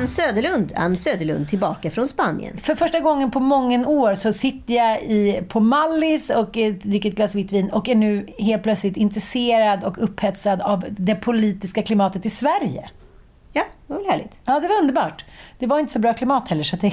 Ann Söderlund, Ann Söderlund tillbaka från Spanien. För första gången på många år så sitter jag i, på Mallis och eh, dricker ett glas vitt vin och är nu helt plötsligt intresserad och upphetsad av det politiska klimatet i Sverige. Ja, det var väl härligt. Ja, det var underbart. Det var inte så bra klimat heller, så det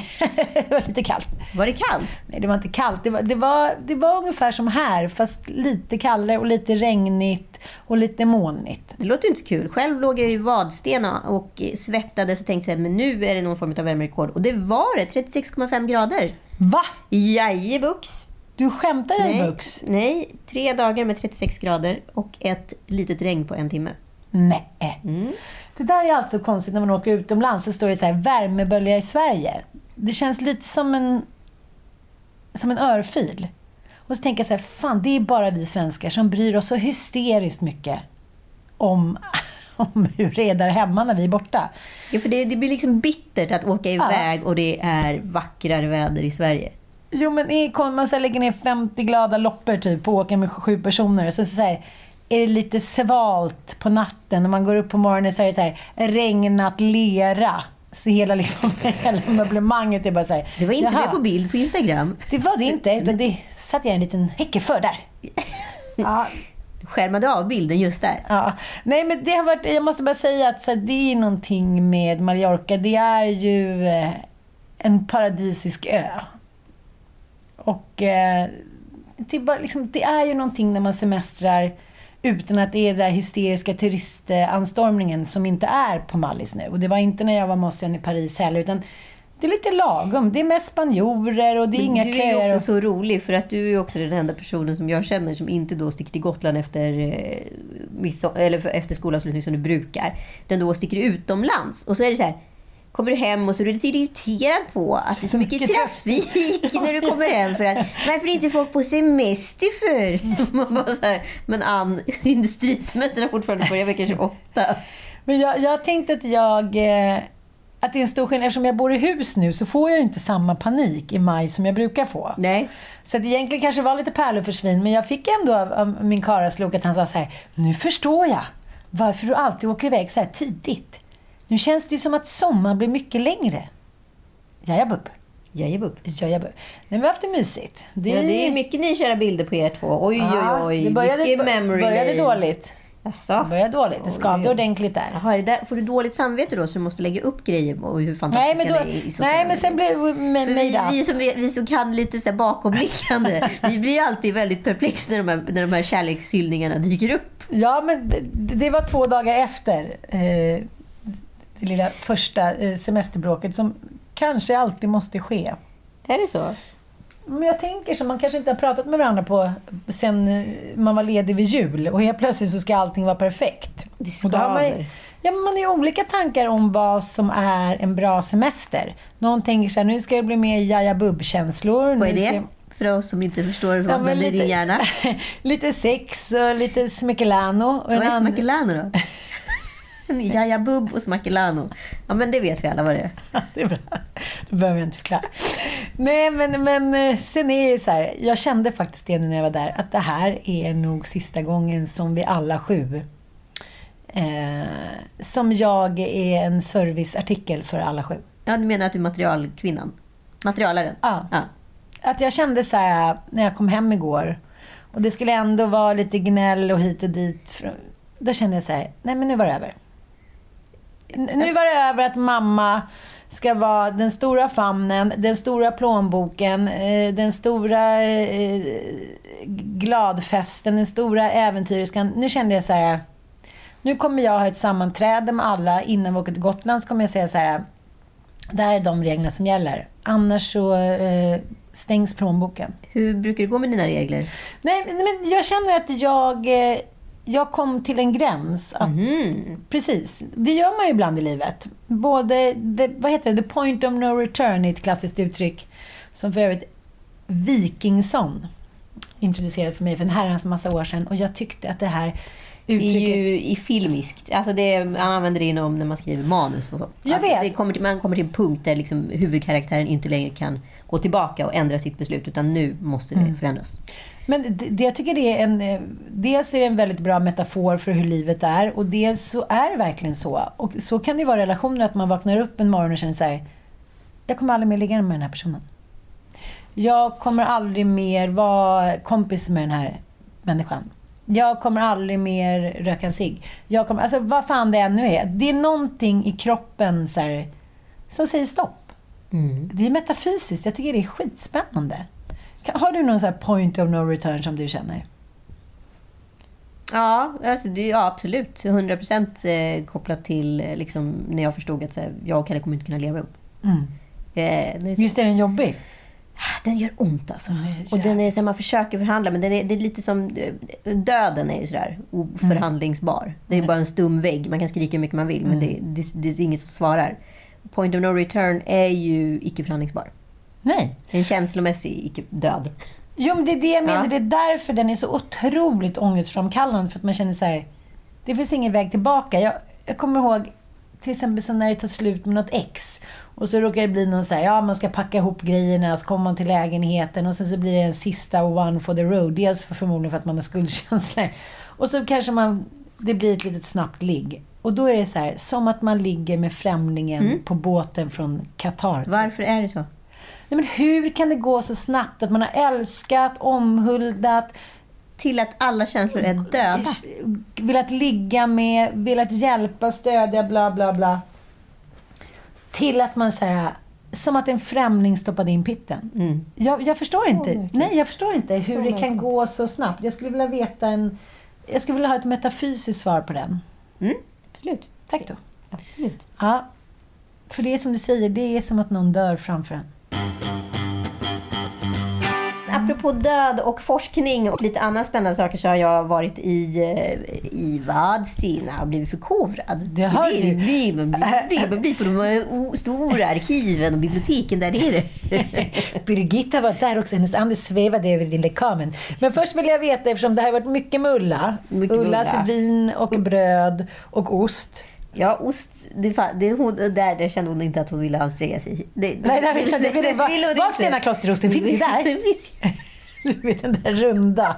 var lite kallt. Var det kallt? Nej, det var inte kallt. Det var, det, var, det var ungefär som här, fast lite kallare och lite regnigt och lite molnigt. Det låter ju inte kul. Själv låg jag i Vadsten och svettades och tänkte att men nu är det någon form av värmerekord. Och det var det, 36,5 grader. Va? Jajebux. Du skämtar Jajebux? nej, tre dagar med 36 grader och ett litet regn på en timme. Nej. Mm. Det där är alltså konstigt när man åker utomlands. Så står det så här, värmebölja i Sverige. Det känns lite som en, som en örfil. Och så tänker jag så här, fan det är bara vi svenskar som bryr oss så hysteriskt mycket om, om hur det är där hemma när vi är borta. Ja, för det, det blir liksom bittert att åka iväg och det är vackrare väder i Sverige. Jo men man så lägger ner 50 glada loppor typ och åker med sju personer. Och så, så här, är det lite svalt på natten. När man går upp på morgonen så är det så här, regnat lera. Så hela, liksom, hela möblemanget är bara så här. Det var inte jaha. med på bild på Instagram. Det var det inte. Utan det satt jag en liten häcke för där. Ja, Du skärmade av bilden just där. ja. Nej men det har varit, jag måste bara säga att så här, det är någonting med Mallorca. Det är ju eh, en paradisisk ö. Och eh, det, är bara, liksom, det är ju någonting när man semestrar utan att det är den hysteriska turistanstormningen som inte är på Mallis nu. Och det var inte när jag var med Ossian i Paris heller. Utan det är lite lagom. Det är mest spanjorer och det är inga du är köer. ju och- också så rolig för att du är också den enda personen som jag känner som inte då sticker till Gotland efter, eh, eller efter skolavslutning som du brukar. Utan då sticker du utomlands. Och så är det så här. Kommer du hem och så är du lite irriterad på att det är så mycket trafik när du kommer hem. För att, varför är inte folk på semester för? Man bara så här, men Ann, industrisemestern har fortfarande börjat vecka 28. Men jag, jag tänkte att jag... Eh, att det är en stor skillnad. Eftersom jag bor i hus nu så får jag inte samma panik i maj som jag brukar få. Nej. Så att egentligen kanske var lite pärlor för svin. Men jag fick ändå av, av min karaslok att han sa så här. Nu förstår jag varför du alltid åker iväg så här tidigt. Nu känns det ju som att sommaren blir mycket längre. Jajabubb. Jajebub. Jajabubb. Nej, men vi har haft det mysigt. Det, Ja, det är mycket nykära bilder på er två. Oj, Ja, oj, oj. Det började, mycket memory började lanes. dåligt. Jaså? Det började dåligt. Det skavde ordentligt där. Jaha, är det där, får du dåligt samvete då så du måste lägga upp grejer och hur Nej fantastiska men, då, är i nej, men sen blev mig vi, vi, som, vi som kan lite så bakomblickande, vi blir alltid väldigt perplex när de här, när de här kärlekshyllningarna dyker upp. Ja, men det, det var två dagar efter eh, det lilla första eh, semesterbråket som kanske alltid måste ske. Är det så? Men jag tänker så, man kanske inte har pratat med varandra på sen eh, man var ledig vid jul och helt plötsligt så ska allting vara perfekt. Det har man, skaver. ja, man har ju olika tankar om vad som är en bra semester. Någon tänker så här, nu ska det bli mer jaja-bubb-känslor. Vad är det? För oss som inte förstår vad som händer i din hjärna. lite sex och lite en Vad är smakelano då? Jaja Bub och Smakelano. Ja, men det vet vi alla vad det är. det är bra. Då behöver jag inte förklara. Nej, men, men eh, sen är det så här. Jag kände faktiskt det när jag var där. Att det här är nog sista gången som vi alla sju eh, som jag är en serviceartikel för alla sju. Ja, du menar att du är materialkvinnan? Materialaren? Ja. ja. Att jag kände så här när jag kom hem igår och det skulle ändå vara lite gnäll och hit och dit. Då kände jag så här, nej men nu var det över. Nu var det över att mamma ska vara den stora famnen, den stora plånboken, eh, den stora eh, gladfesten, den stora äventyriskan. Nu kände jag så här, nu kommer jag ha ett sammanträde med alla innan vi åker till Gotland. Så kommer jag säga så här, det här är de reglerna som gäller. Annars så eh, stängs plånboken. Hur brukar det gå med dina regler? Nej, men jag känner att jag, jag kom till en gräns. Att, mm. Precis. Det gör man ju ibland i livet. Både, the, vad heter det, the point of no return är ett klassiskt uttryck. Som för övrigt Wikingsson introducerade för mig för en herrans massa år sedan. Och jag tyckte att det här uttrycket... Det är ju i filmiskt. Alltså det, man använder det inom när man skriver manus och så. Jag vet. Det kommer till, man kommer till en punkt där liksom huvudkaraktären inte längre kan gå tillbaka och ändra sitt beslut. Utan nu måste det mm. förändras. Men det, det, jag tycker det är en... Dels är det en väldigt bra metafor för hur livet är. Och dels så är det verkligen så. Och så kan det vara i relationer, att man vaknar upp en morgon och känner så här, Jag kommer aldrig mer ligga med den här personen. Jag kommer aldrig mer vara kompis med den här människan. Jag kommer aldrig mer röka en cigg. Jag kommer, alltså vad fan det ännu är. Det är någonting i kroppen så här, som säger stopp. Mm. Det är metafysiskt. Jag tycker det är skitspännande. Har du någon så point of no return som du känner? Ja, alltså det, ja absolut. 100 procent eh, kopplat till eh, liksom, när jag förstod att här, jag och Kalle kommer inte kunna leva ihop. Mm. Är Visst är den jobbig? Den gör ont alltså. Mm, och den är så man försöker förhandla, men den är, det är lite som... Döden är ju sådär oförhandlingsbar. Mm. Det är bara en stum vägg. Man kan skrika hur mycket man vill, mm. men det, det, det, är ingen som svarar. Point of no return är ju icke förhandlingsbar. Nej. En känslomässig icke-död. Jo, men det är det jag menar. Ja. Det är därför den är så otroligt ångestframkallande. För att man känner så här, det finns ingen väg tillbaka. Jag, jag kommer ihåg till exempel så när det tar slut med något ex. Och så råkar det bli någon så här, ja man ska packa ihop grejerna, så kommer man till lägenheten och sen så blir det en sista one for the road. Dels för förmodligen för att man har skuldkänslor. Och så kanske man, det blir ett litet snabbt ligg. Och då är det så här, som att man ligger med främlingen mm. på båten från Qatar. Varför är det så? Nej, men hur kan det gå så snabbt? Att man har älskat, omhuldat, till att alla känslor är döda. Velat ligga med, velat hjälpa, stödja, bla bla bla. Till att man säger som att en främling stoppade in pitten. Mm. Jag, jag förstår så inte. Mycket. Nej, jag förstår inte hur så det kan gå så snabbt. Jag skulle vilja veta en... Jag skulle vilja ha ett metafysiskt svar på den. Mm, absolut. Tack då. Absolut. Ja. För det är som du säger, det är som att någon dör framför en apropå död och forskning och lite andra spännande saker så har jag varit i, eh, i Vadstena och blivit förkovrad. Det har det, du. Man, blir, man blir på de stora arkiven och biblioteken där nere. Birgitta var där också. Hennes ande svävade över din lekamen. Men först vill jag veta, eftersom det har varit mycket med Ulla. Mycket Ullas Ulla. vin och bröd och ost. Ja, ost. Det, det, hon, där, där kände hon inte att hon ville anstränga sig. Det, Nej, där vill, det, det, det, Vadstena klosterosten finns ju där. Det finns ju. Du vet den där runda.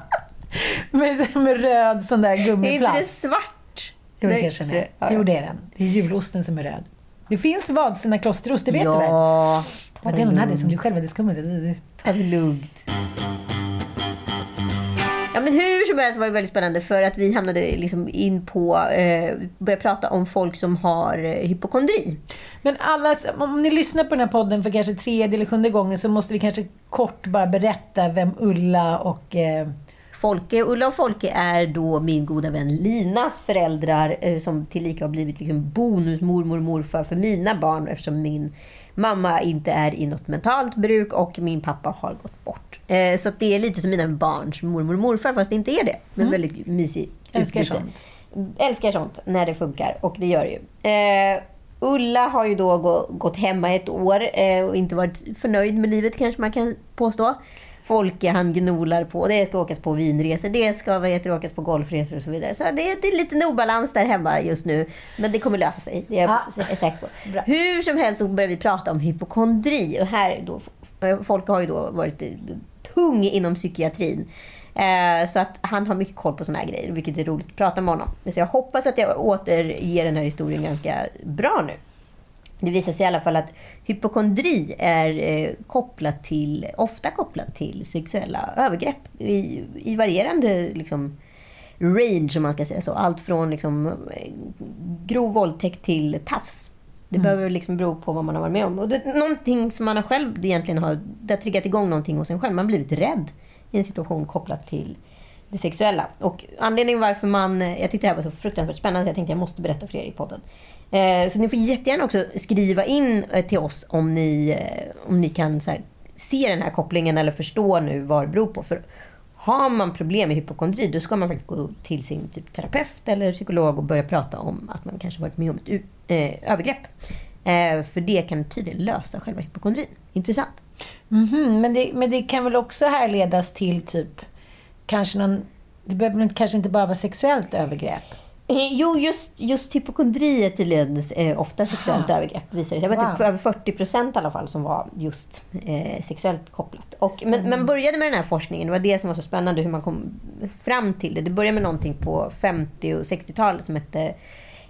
Med, med röd sån där gummiplast. Är inte det svart? Jo, det kanske den är. Jo, det är den. Det är julosten som är röd. Det finns Vadstena klosterost, det vet ja, du väl? Ja, ta det Den hon hade som du själv hade skummat. Ta det lugnt. Ja, men hur som helst var det väldigt spännande för att vi hamnade liksom in på, eh, började prata om folk som har eh, hypokondri. Men alla, om ni lyssnar på den här podden för kanske tredje eller sjunde gången så måste vi kanske kort bara berätta vem Ulla och eh... Folke. Ulla och Folke är då min goda vän Linas föräldrar eh, som tillika har blivit liksom bonusmormor och morfar för mina barn eftersom min mamma inte är i något mentalt bruk och min pappa har gått bort. Eh, så det är lite som mina barns mormor och morfar, fast det inte är det. Men mm. väldigt mysigt Älskar sånt. Älskar sånt när det funkar, och det gör det ju. Eh, Ulla har ju då gått hemma ett år eh, och inte varit förnöjd med livet kanske man kan påstå. Folke han gnolar på. Det ska åkas på vinresor, det ska vad heter, åkas på golfresor och så vidare. Så det, det är lite obalans där hemma just nu. Men det kommer lösa sig, det är jag Ja. är säker på. Bra. Hur som helst så börjar vi prata om hypokondri. Och här då, Folke har ju då varit tung inom psykiatrin. Eh, Så att han har mycket koll på såna här grejer, vilket är roligt att prata med honom. Så jag hoppas att jag återger den här historien ganska bra nu. Det visar sig i alla fall att hypokondri är eh, kopplat till, ofta kopplat till sexuella övergrepp i, i varierande liksom, range, om man ska säga så. Allt från liksom, eh, grov våldtäkt till tafs. Det behöver liksom bero på vad man har varit med om. Och det någonting som man har själv egentligen har, det har triggat igång någonting hos en själv. Man har blivit rädd i en situation kopplat till det sexuella. Och anledningen varför man... Jag tyckte det här var så fruktansvärt spännande så jag tänkte jag måste berätta för er i podden. Eh, så ni får jättegärna också skriva in eh, till oss om ni, eh, om ni kan så här, se den här kopplingen eller förstå nu vad det beror på. För har man problem med hypokondri då ska man faktiskt gå till sin typ, terapeut eller psykolog och börja prata om att man kanske varit med om ett u- eh, övergrepp. Eh, för det kan tydligen lösa själva hypokondrin. Intressant. Mhm, men, det, men det kan väl också härledas till typ kanske någon... Det behöver kanske inte bara vara sexuellt övergrepp? Eh, Jo, just, just hypokondri är tydligen eh, ofta sexuellt övergrepp visar det sig. Jag vet Wow. typ över 40 procent i alla fall som var just eh, sexuellt kopplat. Och, men man började med den här forskningen, det var det som var så spännande hur man kom fram till det. Det började med någonting på 50 och 60-talet som hette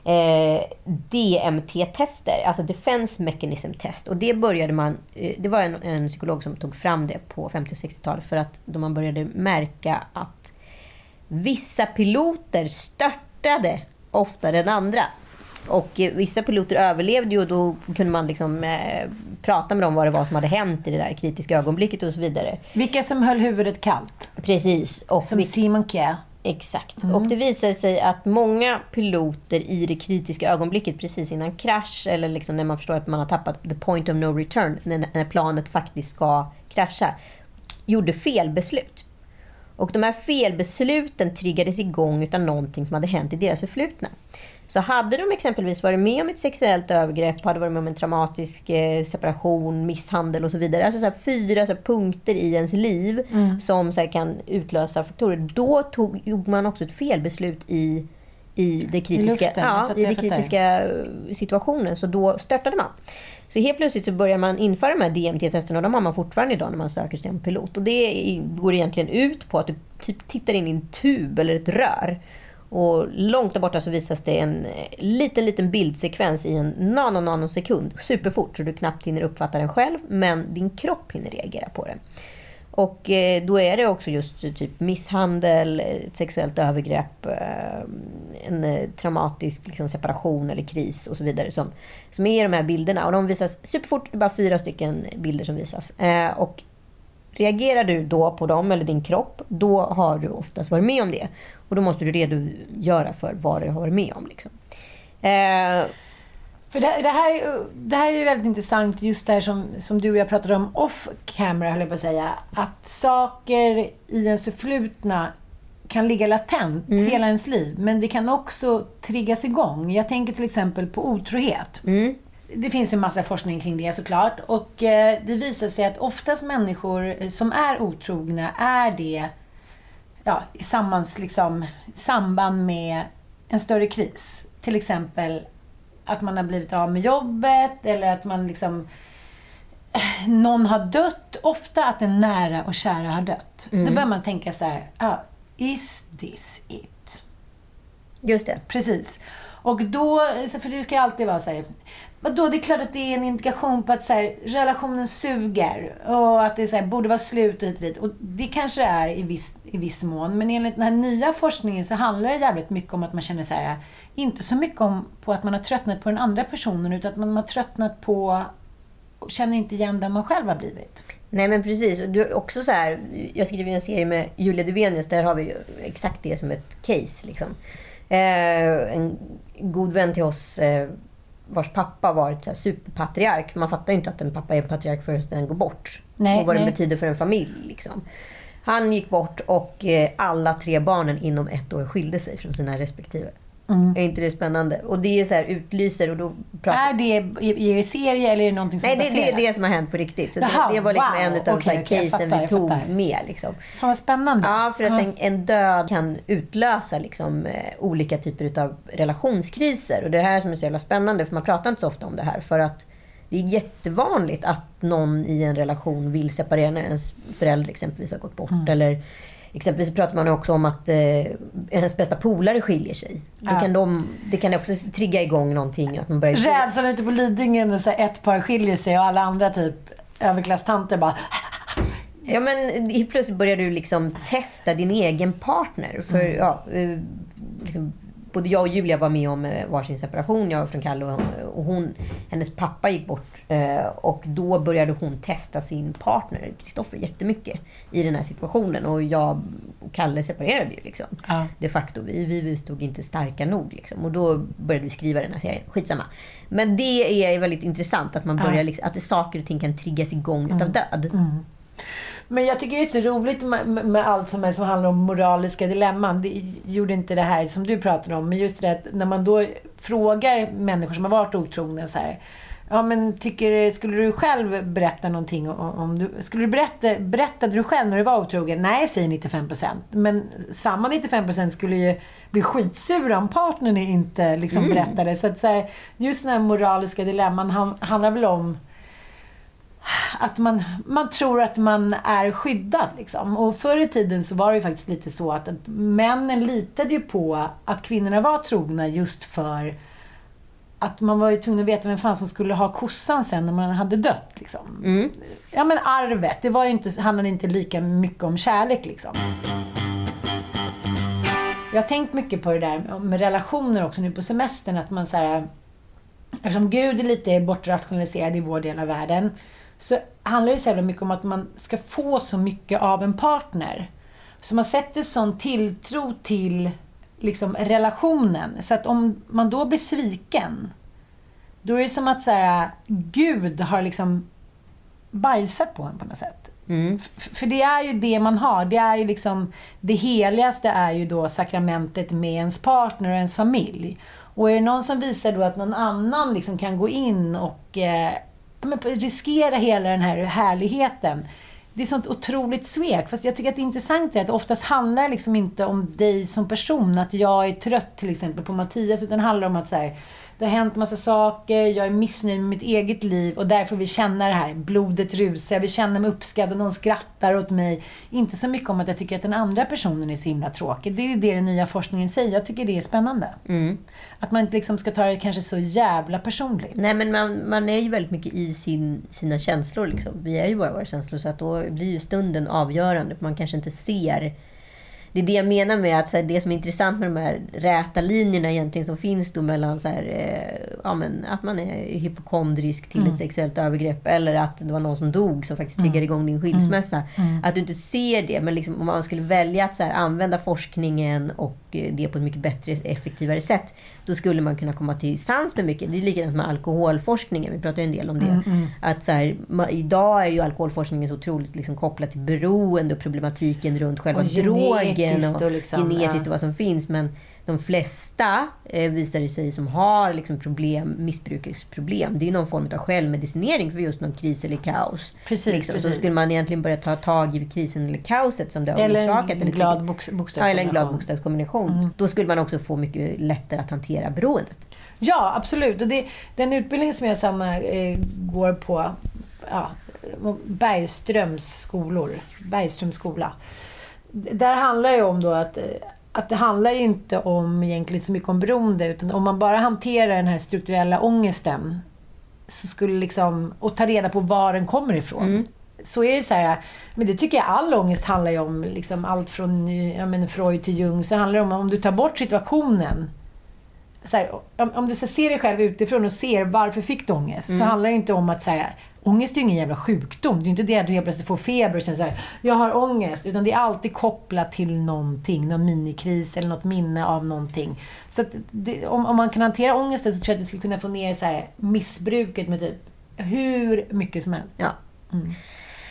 eh, DMT-tester, alltså Defense Mechanism Test. Och det började man, eh, det var en, en psykolog som tog fram det på 50 och 60-talet för att då man började märka att vissa piloter störtade oftare än andra. Och vissa piloter överlevde ju och då kunde man liksom, eh, prata med dem vad det var som hade hänt i det där kritiska ögonblicket och så vidare. Vilka som höll huvudet kallt? Precis. Och Som vi- Simon Kjær. Exakt. Och det visar sig att många piloter i det kritiska ögonblicket precis innan krasch eller liksom när man förstår att man har tappat the point of no return, när, när planet faktiskt ska krascha, gjorde fel beslut. Och de här felbesluten triggades igång utav någonting som hade hänt i deras förflutna. Så hade de exempelvis varit med om ett sexuellt övergrepp, hade varit med om en traumatisk eh, separation, misshandel och så vidare. Alltså så här, fyra så här, punkter i ens liv som så kan utlösa faktorer. Då tog, gjorde man också ett felbeslut i, i, det kritiska, luften, jag ja, i det kritiska eh, situationen. Så då störtade man. Så helt plötsligt så börjar man införa de här DMT-testerna och de har man fortfarande idag när man söker sig en pilot. Och det går egentligen ut på att du typ tittar in i en tub eller ett rör. Och långt där borta så visas det en eh, liten, liten bildsekvens i en nano, nanosekund. Superfort så du knappt hinner uppfatta den själv, men din kropp hinner reagera på den. Och eh, då är det också just eh, typ misshandel, eh, sexuellt övergrepp, en traumatisk liksom, separation eller kris och så vidare som, som är i de här bilderna. Och de visas superfort, det är bara fyra stycken bilder som visas. Och reagerar du då på dem eller din kropp, då har du oftast varit med om det. Och då måste du redogöra för vad du har varit med om. Liksom. För det, det, här, det här är ju väldigt intressant, just det här som, som du och jag pratade om off camera, höll jag på att säga. Att saker i ens förflutna kan ligga latent hela ens liv, men det kan också triggas igång. Jag tänker till exempel på otrohet. mm, Det finns ju massa forskning kring det såklart. Och eh, det visar sig att oftast människor som är otrogna är det ja, i sammans, liksom, samband med en större kris. Till exempel att man har blivit av med jobbet eller att man liksom eh, någon har dött. Ofta att en nära och kära har dött. Då börjar man tänka så här, ah, is this it? just det. Precis. Och då, för det ska ju alltid vara så här. Då, det är klart att det är en indikation på att så här, relationen suger och att det så här, borde vara slut och hit och dit. Och det kanske är i viss, i viss mån. Men enligt den här nya forskningen så handlar det jävligt mycket om att man känner så här, inte så mycket om på att man har tröttnat på den andra personen utan att man har tröttnat på och känner inte igen den man själv har blivit. Nej men precis. Och du också så här, jag skriver ju en serie med Julia Duvenius, där har vi ju exakt det som ett case. Liksom. Eh, en god vän till oss eh, vars pappa var ett så här superpatriark. Man fattar ju inte att en pappa är en patriark förrän den går bort. Nej, och vad nej. det betyder för en familj. Liksom. Han gick bort och eh, alla tre barnen inom ett år skilde sig från sina respektive. Är inte det spännande? Och det är så här, utlyser och då pratar... Är det i er serie eller är det någonting som Nej, är det, det är det som har hänt på riktigt. Så Jaha, det, det var liksom wow. en av de okej, jag casen fattar, vi tog med. Liksom. Fan vad spännande. Ja, för att Ja. en, död kan utlösa liksom, eh, olika typer av relationskriser. Och det är det här som är så jävla spännande, för man pratar inte så ofta om det här. För att det är jättevanligt att någon i en relation vill separera när ens förälder exempelvis har gått bort. Mm. Eller exempelvis pratar man också om att eh, ens bästa polare skiljer sig. Då Ja. kan de, det kan också trigga igång någonting. Att man börjar Rädslan ute på Lidingö när ett par skiljer sig och alla andra typ överklasstanter bara Ja, men plötsligt börjar du liksom testa din egen partner. För ja, eh, liksom, både jag och Julia var med om eh, varsin separation. Jag var från Kalle och, och hon, hennes pappa gick bort. Eh, Och då började hon testa sin partner, Kristoffer, jättemycket i den här situationen. Och jag och Kalle separerade ju liksom. Ja. De facto. Vi, vi, stod inte starka nog. Liksom. Och då började vi skriva den här serien. Skitsamma. Men det är väldigt intressant att man börjar, liksom, att det, saker och ting kan triggas igång utav död. Men jag tycker det är så roligt med, med med allt som, är, som handlar om moraliska dilemman. Det gjorde inte det här som du pratade om. Men just det att när man då frågar människor som har varit otrogna så här. Ja men tycker, skulle du själv berätta någonting om, om du... Skulle du berätta, berättade du själv när du var otrogen? Nej, säger 95%. Men samma 95% skulle ju bli skitsura om partnern inte liksom berättade. Så att så här, just den här moraliska dilemman han- handlar väl om att man, man tror att man är skyddad. Liksom. Och förr i tiden så var det ju faktiskt lite så att, att männen litade ju på att kvinnorna var trogna just för att man var ju tvungen att veta vem fan som skulle ha kossan sen när man hade dött. Liksom. Ja men arvet, det var inte, handlade inte lika mycket om kärlek. Liksom. Jag har tänkt mycket på det där med relationer också nu på semestern. Att man så här, Eftersom Gud är lite bortrationaliserad i vår del av världen så handlar det så jävla mycket om att man ska få så mycket av en partner. Så man sätter sån tilltro till liksom, relationen. Så att om man då blir sviken, då är det som att så här, Gud har liksom bajsat på en på något sätt. F- För det är ju det man har. Det är ju liksom det heligaste är ju då sakramentet med ens partner och ens familj. Och är det någon som visar då att någon annan liksom kan gå in och eh, riskera hela den här härligheten. Det är sånt otroligt svek. Fast jag tycker att det intressanta är att oftast handlar det liksom inte om dig som person. Att jag är trött till exempel på Mattias. Utan det handlar om att så här, det har hänt massa saker, jag är missnöjd med mitt eget liv och därför vill känna det här. Blodet rusar, jag vill känna mig uppskattad, någon skrattar åt mig. Inte så mycket om att jag tycker att den andra personen är så himla tråkig. Det är det den nya forskningen säger. Jag tycker det är spännande. Att man inte liksom ska ta det kanske så jävla personligt. Nej, men man, man är ju väldigt mycket i sin, sina känslor. Liksom. Vi är ju bara våra känslor, så att då blir ju stunden avgörande. Man kanske inte ser... Det är det jag menar med att så här, det som är intressant med de här räta linjerna egentligen som finns då mellan så här, eh, ja, men, att man är hypokondrisk till ett sexuellt övergrepp eller att det var någon som dog som faktiskt triggade igång din skilsmässa. Att du inte ser det, men liksom, om man skulle välja att så här, använda forskningen och eh, det på ett mycket bättre, effektivare sätt, då skulle man kunna komma till sans med mycket. Det är likadant med alkoholforskningen, vi pratar ju en del om det. Att så här, ma- idag är ju alkoholforskningen så otroligt liksom kopplad till beroende och problematiken runt själva Och drogen och, och liksom, genetiskt ja. och vad som finns. Men de flesta eh, visar det sig som har liksom problem, missbruksproblem. Det är någon form av självmedicinering för just någon kris eller kaos. Precis, liksom. Så precis. skulle man egentligen börja ta tag i krisen eller kaoset som det har Eller orsakat. en eller glad triggat- boks- Ja, eller en glad bokstavskombination. bokstavskombination. Då skulle man också få mycket lättare att hantera beroendet. Ja, absolut. Och det, den utbildning som jag Sanna eh, går på, ja, Bergströms skolor, Bergströms skola. Där handlar det om då att, eh, att det handlar inte om egentligen så mycket om beroende, utan om man bara hanterar den här strukturella ångesten så skulle liksom, och ta reda på var den kommer ifrån. Så är det så här, men det tycker jag all ångest handlar ju om. Liksom allt från eh, ja, men Freud till Jung. Så handlar det om om du tar bort situationen så här, om, om du så ser dig själv utifrån och ser varför fick du ångest, så handlar det inte om att säga Ångest är ju ingen jävla sjukdom. Det är inte det att du helt plötsligt får feber och känner så här, jag har ångest. Utan det är alltid kopplat till någonting. Någon minikris eller något minne av någonting. Så det, om, om man kan hantera ångesten så tror jag att det skulle kunna få ner så här, missbruket med typ hur mycket som helst. Ja.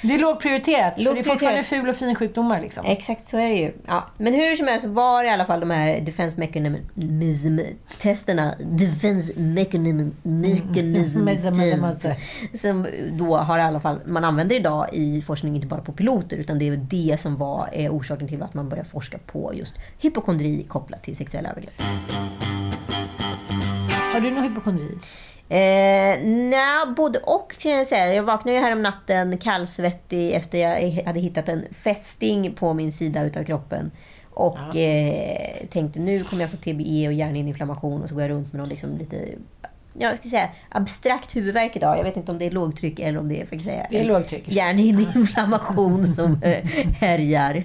Det är lågprioriterat. För det är fortfarande ful och fin sjukdomar liksom. Exakt, så är det ju. Ja. Men hur som helst var i alla fall de här defense mechanism-testerna, defense mechanism, mechanism test, som då har i alla fall, man använder idag i forskning inte bara på piloter, utan det är det som var är orsaken till att man började forska på just hypokondri kopplat till sexuella övergrepp. Har du någon hypokondri? Eh, nej, både och kan jag säga. Jag vaknade ju här om natten kallsvettig efter jag hade hittat en fästing på min sida utav kroppen. Och eh, tänkte nu kommer jag få TBE och hjärninflammation och så går jag runt med någon liksom lite jag ska säga, abstrakt huvudvärk idag. Jag vet inte om det är lågtryck eller om det är, att säga, Det är lågtryck. hjärninflammation som eh, härjar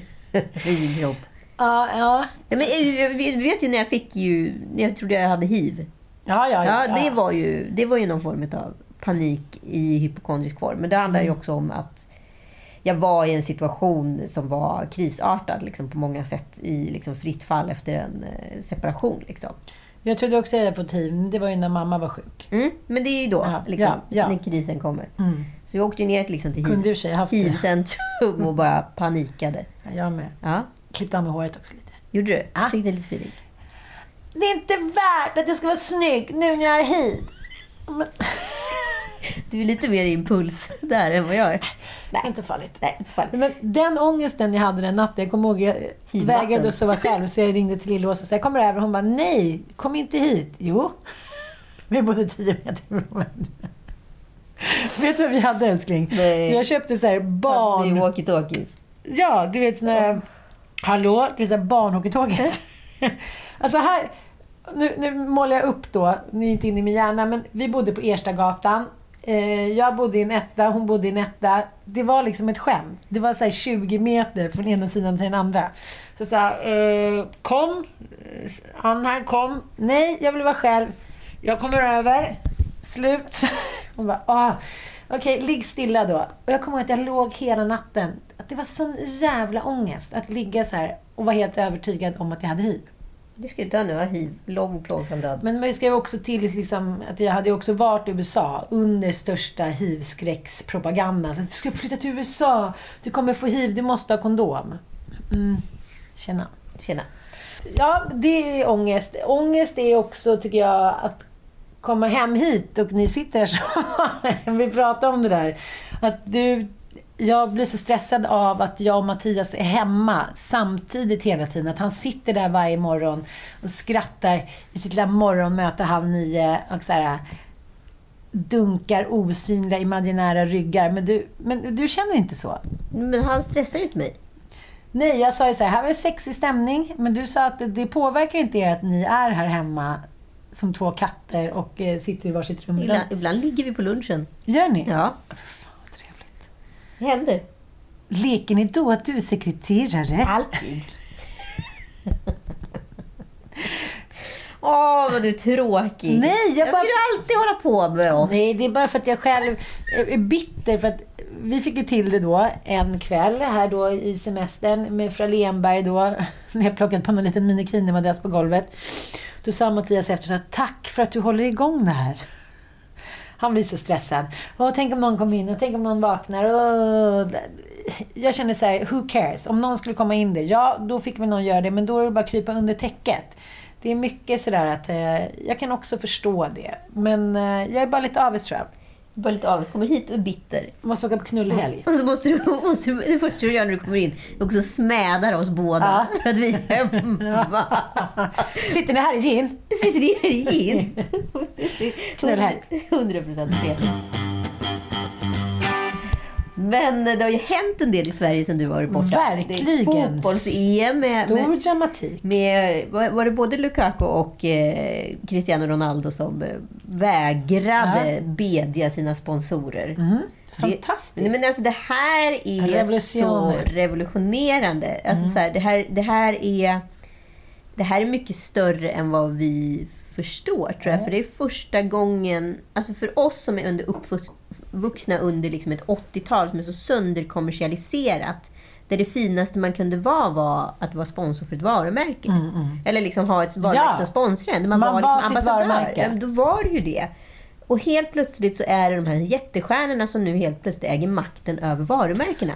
i min kropp. Ja, ja. Men, eh, vi vet ju när jag fick ju, när jag trodde jag hade hiv. Ja, ja, Ja, det var ju, det var ju någon form av panik i hypokondrisk form. Men det handlar ju också om att jag var i en situation som var krisartad liksom, på många sätt i liksom, fritt fall efter en eh, separation. Liksom. Jag trodde också jag hiv, men det var ju när mamma var sjuk. Mm, men det är ju då, Ja, liksom, ja, ja. när krisen kommer. Mm. Så jag åkte ner liksom, till Kunde hiv, hiv-centrum och bara panikade. Ja, Jag med. Ja, Klippte av mig håret också lite. gjorde du? Ja. Fick du lite feeling? Det är inte värt att jag ska vara snygg nu när jag är hiv. Men, Du är lite mer impuls där än vad jag är. nej, inte farligt. Nej, inte farligt. Men den ångesten jag hade den natten, jag kommer ihåg, jag vägrade att sova själv, så jag ringde till Lill-Åsa och sa, jag kommer över. Hon bara, nej, kom inte hit. Jo. Vi bodde tio meter från varandra. Vet du vad vi hade älskling? Nej. Jag köpte så här Det är barn... walkie-talkies. Ja, du vet såna här... Hallå? Det är så här barnhockeytåget. alltså här... Nu, nu målar jag upp då, ni är inte inne i min hjärna, men vi bodde på Erstagatan. Eh, jag bodde i en etta, hon bodde i en etta. Det var liksom ett skämt. Det var så här 20 meter från ena sidan till den andra. Så sa eh, kom. han här, kom. Nej, jag vill vara själv. Jag kommer över. Slut. Hon bara, ah. Okej, ligg stilla då. Och jag kommer ihåg att jag låg hela natten. Att det var sån jävla ångest att ligga så här och vara helt övertygad om att jag hade hiv. Du ska ju dö nu av hiv. Lång plågsam död. Men man ska ju också till liksom, att jag hade också varit i USA under största hiv-skräckspropagandan. Så att du ska flytta till USA, du kommer få hiv, du måste ha kondom. Mm. Tjena. Tjena. Ja, det är ångest. Ångest är också, tycker jag, att komma hem hit och ni sitter här så vi pratar om det där. Att du, jag blir så stressad av att jag och Mattias är hemma samtidigt hela tiden. Att han sitter där varje morgon och skrattar i sitt lilla morgonmöte halv nio och så här, dunkar osynliga imaginära ryggar. Men du, men du känner inte så? Men han stressar ju inte mig. Nej, jag sa ju så här, här var det sexig stämning, men du sa att det, det påverkar inte er att ni är här hemma som två katter och eh, sitter i varsitt rum. Ibland, ibland ligger vi på lunchen. Gör ni? Ja, Fan, vad trevligt. det händer. Leker ni då att du är sekreterare? Alltid. Åh, vad du är tråkig. Nej, jag jag bara- ska du alltid hålla på med oss. Nej, det är bara för att jag själv är bitter. För att vi fick ju till det då en kväll här då i semestern med Fra Lenberg då. När jag plockat på någon liten minikini-madrass på golvet. Då sa Mattias efter så här, tack för att du håller igång det här. Han blir så stressad. Och tänk om någon kommer in och tänk om någon vaknar. Och... jag känner så här, who cares? Om någon skulle komma in där, ja då fick vi någon göra det. Men då är det bara att krypa under täcket. Det är mycket sådär att eh, jag kan också förstå det. Men eh, jag är bara lite avis tror jag. Bara lite avis. Kommer hit och är bitter. Måste åka på knullhelg. Och så måste du, måste du, det första du gör när du kommer in är också smädar oss båda. För att vi är hemma. Sitter ni här i gin? Sitter ni här i gin? Knullhelg. 100% fel. Men det har ju hänt en del i Sverige sen du varit borta. Verkligen. Det fotbolls-EM med, Stor med, dramatik. med, var var det både Lukaku och eh, Cristiano Ronaldo som eh, vägrade bedja sina sponsorer. Mm. Det- Fantastiskt. Nej, men alltså det här är så revolutionerande. Alltså så här, det, här, det, här är, det här är mycket större än vad vi förstår, tror jag. För det är första gången, alltså för oss som är under uppvuxna under liksom ett 80-tal som är så sönderkommersialiserat, där det finaste man kunde vara var att vara sponsor för ett varumärke. Eller liksom ha ett varumärke Mm, Ja. som sponsrar en. Man, Man var, var liksom ambassadör. varumärke. Då var det ju det. Och helt plötsligt så är det de här jättestjärnorna som nu helt plötsligt äger makten över varumärkena.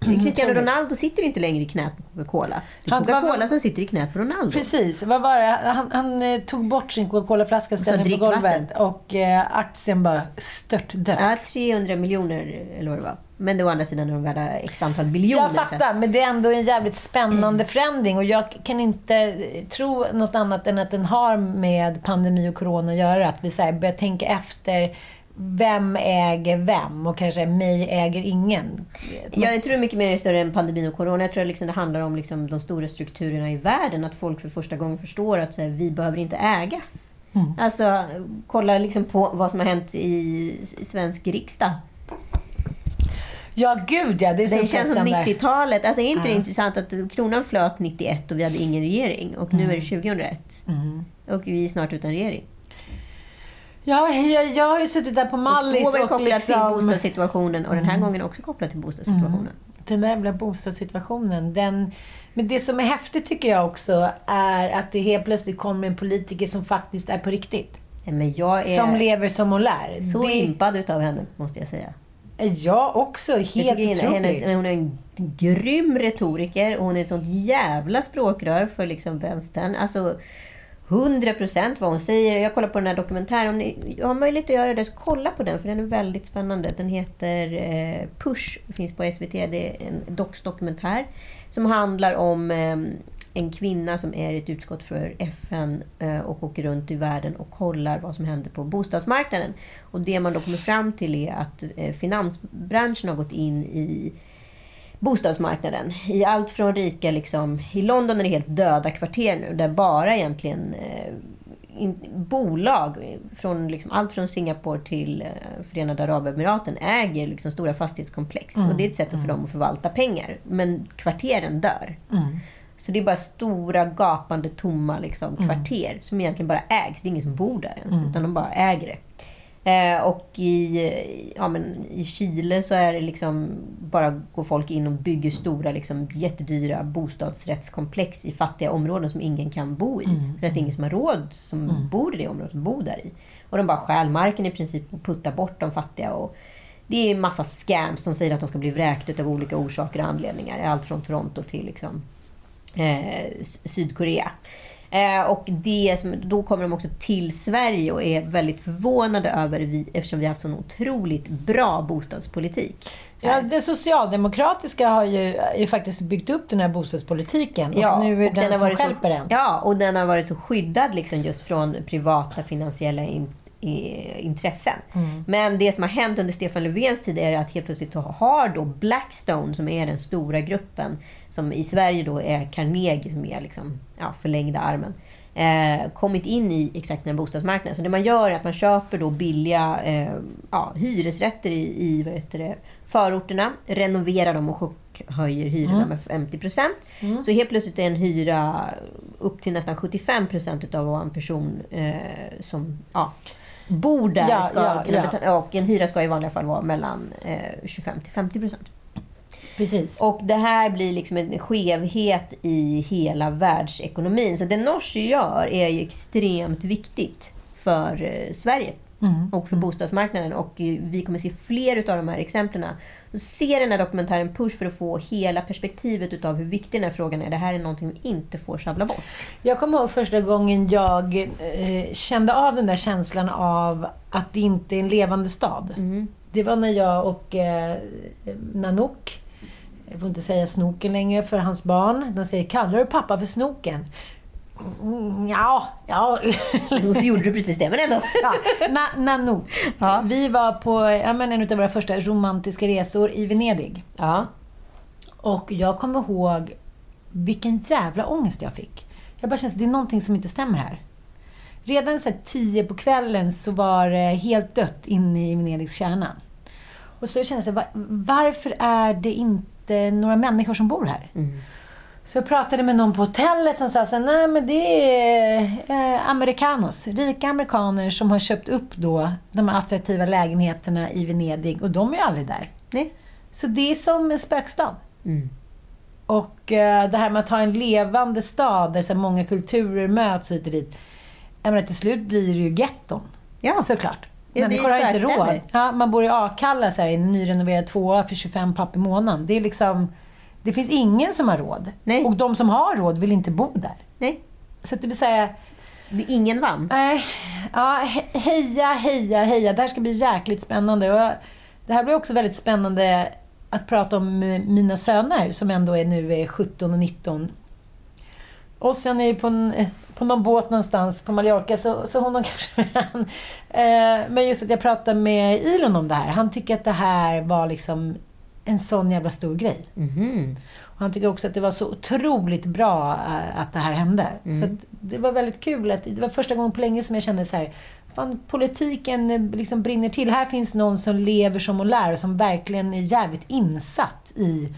Cristiano Ronaldo sitter inte längre i knät på Coca-Cola. Det är Coca-Cola som sitter i knät på Ronaldo. Precis, vad var det? Han, han eh, tog bort sin Coca-Cola-flaska, ställde den på golvet vatten. och eh, aktien bara störtdök. Ja, 300 miljoner eller vad det var. Men å andra sidan är de värda x antal biljoner. Jag fattar, men det är ändå en jävligt spännande förändring och jag kan inte tro något annat än att den har med pandemi och corona att göra. Att vi så här börjar tänka efter vem äger vem och kanske mig äger ingen. Ja, jag tror mycket mer är större än pandemin och corona. Jag tror liksom det handlar om liksom de stora strukturerna i världen. Att folk för första gången förstår att här, vi behöver inte ägas. Alltså, kolla liksom på vad som har hänt i svensk riksdag. Ja, gud ja. Det är så Det känns som upphetsande. 90-talet. Alltså, är inte det intressant att kronan flöt 91 och vi hade ingen regering? Och nu är det 2001. Och vi är snart utan regering. Ja, jag, jag har ju suttit där på Mallis Då var det och kopplat till liksom... bostadssituationen och den här gången också kopplat till bostadssituationen. Den där jävla bostadssituationen. Den, men det som är häftigt tycker jag också är att det helt plötsligt kommer en politiker som faktiskt är på riktigt. Ja, Men jag är Som lever som hon lär. så det impad utav henne, måste jag säga. Jag också. Helt Jag tycker hennes, hon är en grym retoriker och hon är ett sånt jävla språkrör för liksom vänstern. Alltså, 100% vad hon säger. Jag kollar på den här dokumentären. Om ni har möjlighet att göra det, så kolla på den. För den är väldigt spännande. Den heter eh, Push. finns på SVT. Det är en dox-dokumentär. Som handlar om eh, en kvinna som är i ett utskott för FN eh, och åker runt i världen och kollar vad som händer på bostadsmarknaden. Och det man då kommer fram till är att eh, finansbranschen har gått in i bostadsmarknaden. I allt från rika, liksom, i London är det helt döda kvarter nu, där bara egentligen eh, in, bolag, från liksom, allt från Singapore till eh, Förenade Arabemiraten, äger liksom, stora fastighetskomplex. Och det är ett sätt för dem att förvalta pengar. Men kvarteren dör. Så det är bara stora, gapande, tomma liksom, kvarter som egentligen bara ägs. Det är ingen som bor där ens, utan de bara äger det. Eh, och i, ja, men i Chile så är det liksom bara går folk in och bygger stora, liksom, jättedyra bostadsrättskomplex i fattiga områden som ingen kan bo i. För att det är ingen som har råd som bor i det området, som bor där i. Och de bara stjäl marken i princip och puttar bort de fattiga. Och det är massa scams. De säger att de ska bli vräkta av olika orsaker och anledningar. Allt från Toronto till liksom, eh, Sydkorea. Eh, och det som, då kommer de också till Sverige och är väldigt förvånade över, vi, eftersom vi har haft så otroligt bra bostadspolitik. Ja, det socialdemokratiska har ju, ju faktiskt byggt upp den här bostadspolitiken. Ja, och nu är och den, har som stjälper den. Ja, och den har varit så skyddad liksom just från privata finansiella in, intressen. Mm. Men det som har hänt under Stefan Löfvens tid är att helt plötsligt har då Blackstone, som är den stora gruppen, som i Sverige då är Carnegie, som är liksom, ja, förlängda armen, eh, kommit in i exakt den bostadsmarknaden. Så det man gör är att man köper då billiga eh, ja, hyresrätter i, i vad heter det, förorterna, renoverar dem och chockhöjer hyrorna med 50 procent. Så helt plötsligt är en hyra upp till nästan 75 procent av vad en person eh, som ja, bor där Ja, ska ja, kunna betala. Och en hyra ska i vanliga fall vara mellan eh, 25 till 50 procent. Precis. Och det här blir liksom en skevhet i hela världsekonomin. Så det Norge gör är ju extremt viktigt för eh, Sverige och för bostadsmarknaden. Och vi kommer se fler av de här exemplen. Så se den här dokumentären Push för att få hela perspektivet utav hur viktig den här frågan är. Det här är någonting vi inte får sjabbla bort. Jag kommer ihåg första gången jag eh, kände av den där känslan av att det inte är en levande stad. Det var när jag och eh, Nanook, jag får inte säga Snoken längre för hans barn, de säger “Kallar du pappa för Snoken?” Mm, Ja, ja. Så gjorde du precis det, men ändå. ja, na. Ja. Vi var på ja, men en av våra första romantiska resor i Venedig. Ja. Och jag kommer ihåg vilken jävla ångest jag fick. Jag bara kände att det är någonting som inte stämmer här. Redan så tio på kvällen så var det helt dött inne i Venedigs kärna. Och så kände jag så här, varför är det inte några människor som bor här? Så jag pratade med någon på hotellet som sa så nej men det är eh, amerikanos, rika amerikaner som har köpt upp då de attraktiva lägenheterna i Venedig och de är ju aldrig där. Nej. Så det är som en spökstad. Mm. Och eh, det här med att ha en levande stad där så många kulturer möts hit och dit. Jag menar, till slut blir det ju getton. Ja. Såklart. Ja, Människor har inte råd. Ja, man bor i Akalla, så här, i en nyrenoverad tvåa för 25 papp i månaden. Det är liksom... Det finns ingen som har råd. Nej. Och de som har råd vill inte bo där. Nej, Så det vill säga... det är ingen vann. Nej, ja, he- heja, heja, heja. Det här ska bli jäkligt spännande. Och det här blir också väldigt spännande att prata om mina söner som ändå är nu är 17 och 19. Och sen är på, en, på någon båt någonstans på Mallorca, så, så hon har kanske en. Eh, Men just att jag pratade med Ilon om det här. Han tycker att det här var liksom en sån jävla stor grej. Mhm. Och han tycker också att det var så otroligt bra eh, att det här hände. Så att det var väldigt kul. Att, det var första gången på länge som jag kände så här, fan, politiken eh, liksom brinner till. Här finns någon som lever som och lär och som verkligen är jävligt insatt i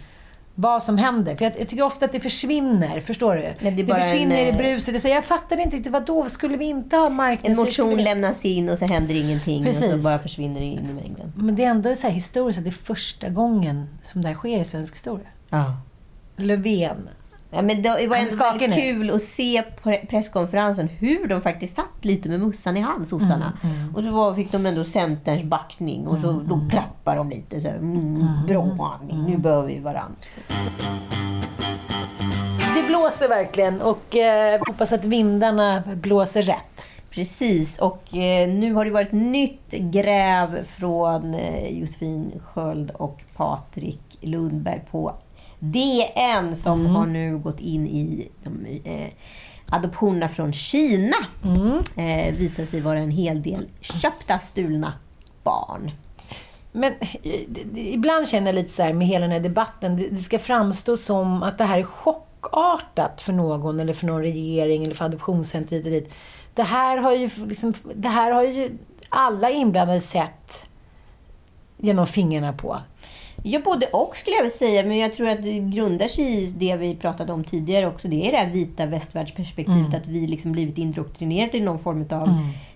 vad som händer. För jag, jag tycker ofta att det försvinner, förstår du? det är bara försvinner en, i eh, bruset. Jag, säger, jag fattar inte riktigt, vadå? Skulle vi inte ha En marknadshyror? motion lämnas in och så händer ingenting och så Precis. bara försvinner det in i mängden. Men det är ändå så här historiskt att det är första gången som det här sker i svensk historia. Ja. Löfven. Ja, men det var ändå väldigt nu. kul att se på pre- presskonferensen hur de faktiskt satt lite med mussan i hand, sossarna. Mm, Och så var, fick de ändå Centerns backning och så då klappar de lite så här, mm, Bra, nu behöver vi varandra. Det blåser verkligen och eh, hoppas att vindarna blåser rätt. Precis, och eh, nu har det varit nytt gräv från eh, Josefin Sköld och Patrik Lundberg på DN som har nu gått in i de, eh, adoptionerna från Kina. Eh, visar sig vara en hel del köpta, stulna barn. Men eh, ibland känner jag lite så här med hela den här debatten, det, det ska framstå som att det här är chockartat för någon eller för någon regering eller för adoptionscenter hit och dit. Det här har ju, liksom, det här har ju alla inblandade sett genom fingrarna på. Ja, både och skulle jag vilja säga. Men jag tror att det grundar sig i det vi pratade om tidigare också. Det är det här vita västvärldsperspektivet. Att vi liksom blivit indoktrinerade i någon form av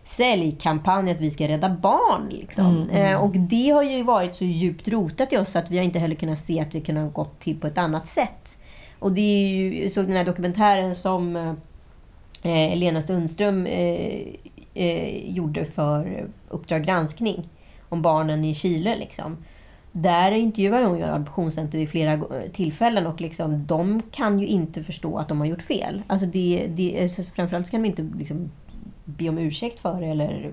säljkampanj. Att vi ska rädda barn. Liksom. Eh, och det har ju varit så djupt rotat i oss att vi har inte heller kunnat se att vi kunde ha gått till på ett annat sätt. Och det är ju, jag såg den här dokumentären som eh, Lena Sundström eh, eh, gjorde för Uppdrag granskning om barnen i Chile. Liksom. Där intervjuade hon ju adoptionscenter vid flera tillfällen och liksom, de kan ju inte förstå att de har gjort fel. Alltså det, det, alltså framförallt så kan de inte liksom be om ursäkt för det. Eller,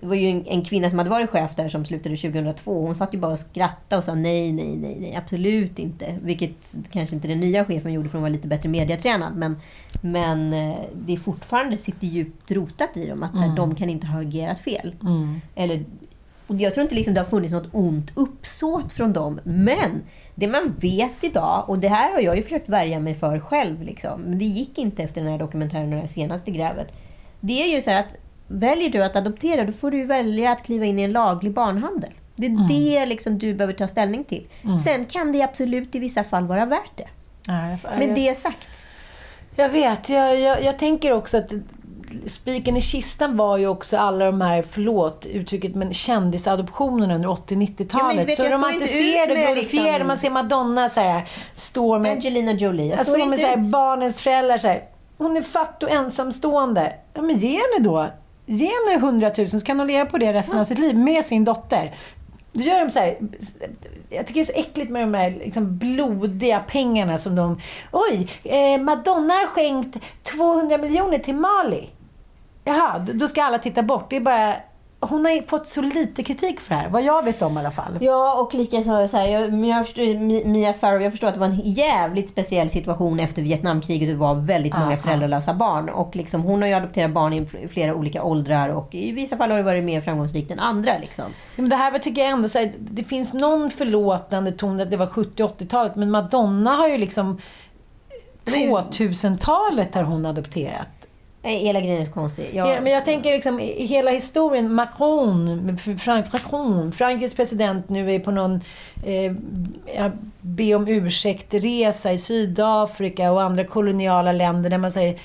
det var ju en, en kvinna som hade varit chef där som slutade 2002. Hon satt ju bara och skrattade och sa nej, nej, nej, nej, absolut inte. Vilket kanske inte den nya chefen gjorde för hon var lite bättre mediatränad. Men, men eh, det är fortfarande sitter djupt rotat i dem att så här, de kan inte ha agerat fel. Eller, och jag tror inte liksom det har funnits något ont uppsåt från dem. Men det man vet idag, och det här har jag ju försökt värja mig för själv, liksom, men det gick inte efter den här dokumentären och det här senaste grävet. Det är ju så att väljer du att adoptera, då får du välja att kliva in i en laglig barnhandel. Det är det liksom du behöver ta ställning till. Sen kan det absolut i vissa fall vara värt det. Men det sagt. Jag vet. Jag, jag, jag tänker också att spiken i kistan var ju också alla de här, förlåt uttrycket, men kändisadoptionerna under 80 Ja, men 90-talet. vet, så romantiserade glorifierade. liksom- Man ser Madonna så här, står med, Angelina Jolie, jag står med så här, barnens föräldrar så här, Hon är fattig och ensamstående. Ja, men ge henne då. Ge henne 100 000 så kan hon leva på det resten av sitt liv med sin dotter. Då gör de så här, jag tycker det är så äckligt med de här liksom blodiga pengarna som de... Oj, eh, Madonna har skänkt 200 miljoner till Mali. Jaha, då- ska alla titta bort. Det är bara... Hon har fått så lite kritik för det här, vad jag vet om i alla fall. Ja, och lika så, så här, jag, jag förstår, Mia Farrow, jag förstår att det var en jävligt speciell situation efter Vietnamkriget. Det var väldigt många Aha. föräldralösa barn. Och liksom, hon har ju adopterat barn i fl- flera olika åldrar och i vissa fall har det varit mer framgångsrikt än andra. Liksom. Men det här tycker jag ändå så här, det finns någon förlåtande ton att det var 70-80-talet, men Madonna har ju liksom 2000-talet har hon adopterat. Hela grejen är konstig. Jag, Ja, men jag tänker liksom i hela historien, Macron, Frank, Macron, Frankrikes president nu är på någon eh, be om ursäkt-resa i Sydafrika och andra koloniala länder där man säger,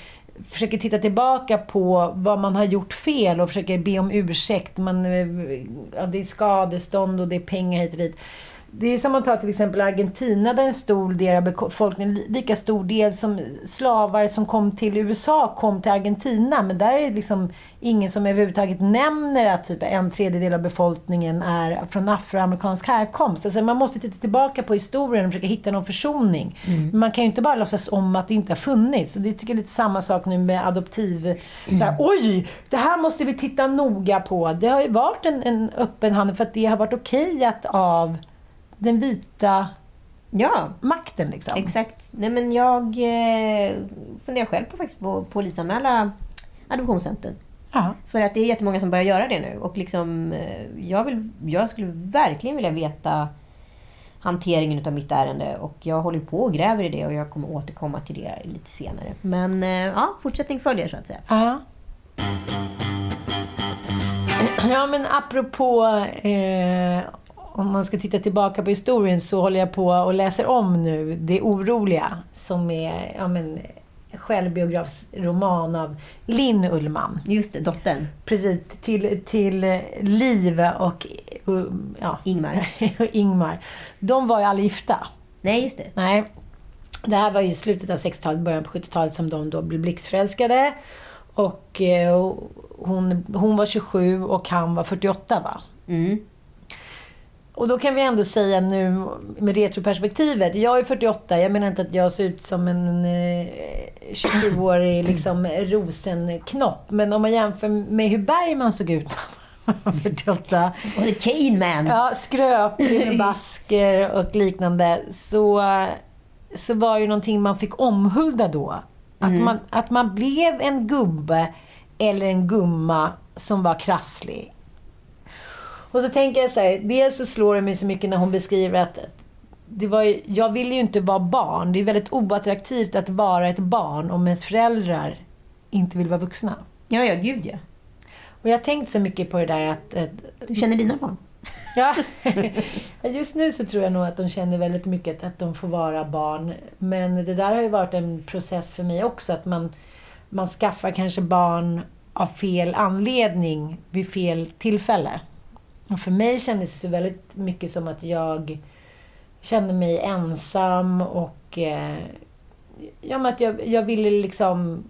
försöker titta tillbaka på vad man har gjort fel och försöker be om ursäkt. Man, eh, ja, det är skadestånd och det är pengar hit och dit. Det är som att ta till exempel Argentina där en stor del av befolkningen, lika stor del som slavar som kom till USA kom till Argentina. Men där är det liksom ingen som överhuvudtaget nämner att typ en tredjedel av befolkningen är från afroamerikansk härkomst. Alltså man måste titta tillbaka på historien och försöka hitta någon försoning. Mm. Man kan ju inte bara låtsas om att det inte har funnits. Och det tycker jag är lite samma sak nu med adoptiv... Mm. Där, Oj! Det här måste vi titta noga på. Det har ju varit en, en öppen handel för att det har varit okejat av den vita ja. makten. Liksom. Exakt. Nej, men jag eh, funderar själv på, faktiskt, på, på polisanmäla adoptionscentren. Aha. För att det är jättemånga som börjar göra det nu. Och liksom, eh, jag, vill, jag skulle verkligen vilja veta hanteringen av mitt ärende. Och jag håller på och gräver i det och jag kommer återkomma till det lite senare. Men eh, ja, fortsättning följer så att säga. Ja. Ja, men apropå eh, om man ska titta tillbaka på historien så håller jag på och läser om nu Det oroliga som är ja, men, självbiografsroman av Linn Ullman. Just det, dottern. Precis, till, till Liv och ja, Ingmar. Ingmar. De var ju aldrig gifta. Nej, just det. Nej. Det här var ju slutet av 60-talet, början på 70-talet som de då blev blixtförälskade. Och eh, hon, hon var 27 och han var 48 va? Mm. Och då kan vi ändå säga nu med retroperspektivet. Jag är 48, jag menar inte att jag ser ut som en eh, 27-årig liksom, rosenknopp. Men om man jämför med hur Bergman såg ut 48. Och Kane Man. Ja, skröplig med basker och liknande. Så, så var det någonting man fick omhulda då. Att, mm. man, att man blev en gubbe eller en gumma som var krasslig. Och så tänker jag så här, dels så slår det mig så mycket när hon beskriver att det var, jag vill ju inte vara barn. Det är väldigt oattraktivt att vara ett barn om ens föräldrar inte vill vara vuxna. Ja, ja, gud ja. Och jag har tänkt så mycket på det där att... att du känner dina barn? Ja. Just nu så tror jag nog att de känner väldigt mycket att de får vara barn. Men det där har ju varit en process för mig också. Att man, man skaffar kanske barn av fel anledning vid fel tillfälle. Och för mig kändes det så väldigt mycket som att jag kände mig ensam och eh, ja, men att jag, jag ville liksom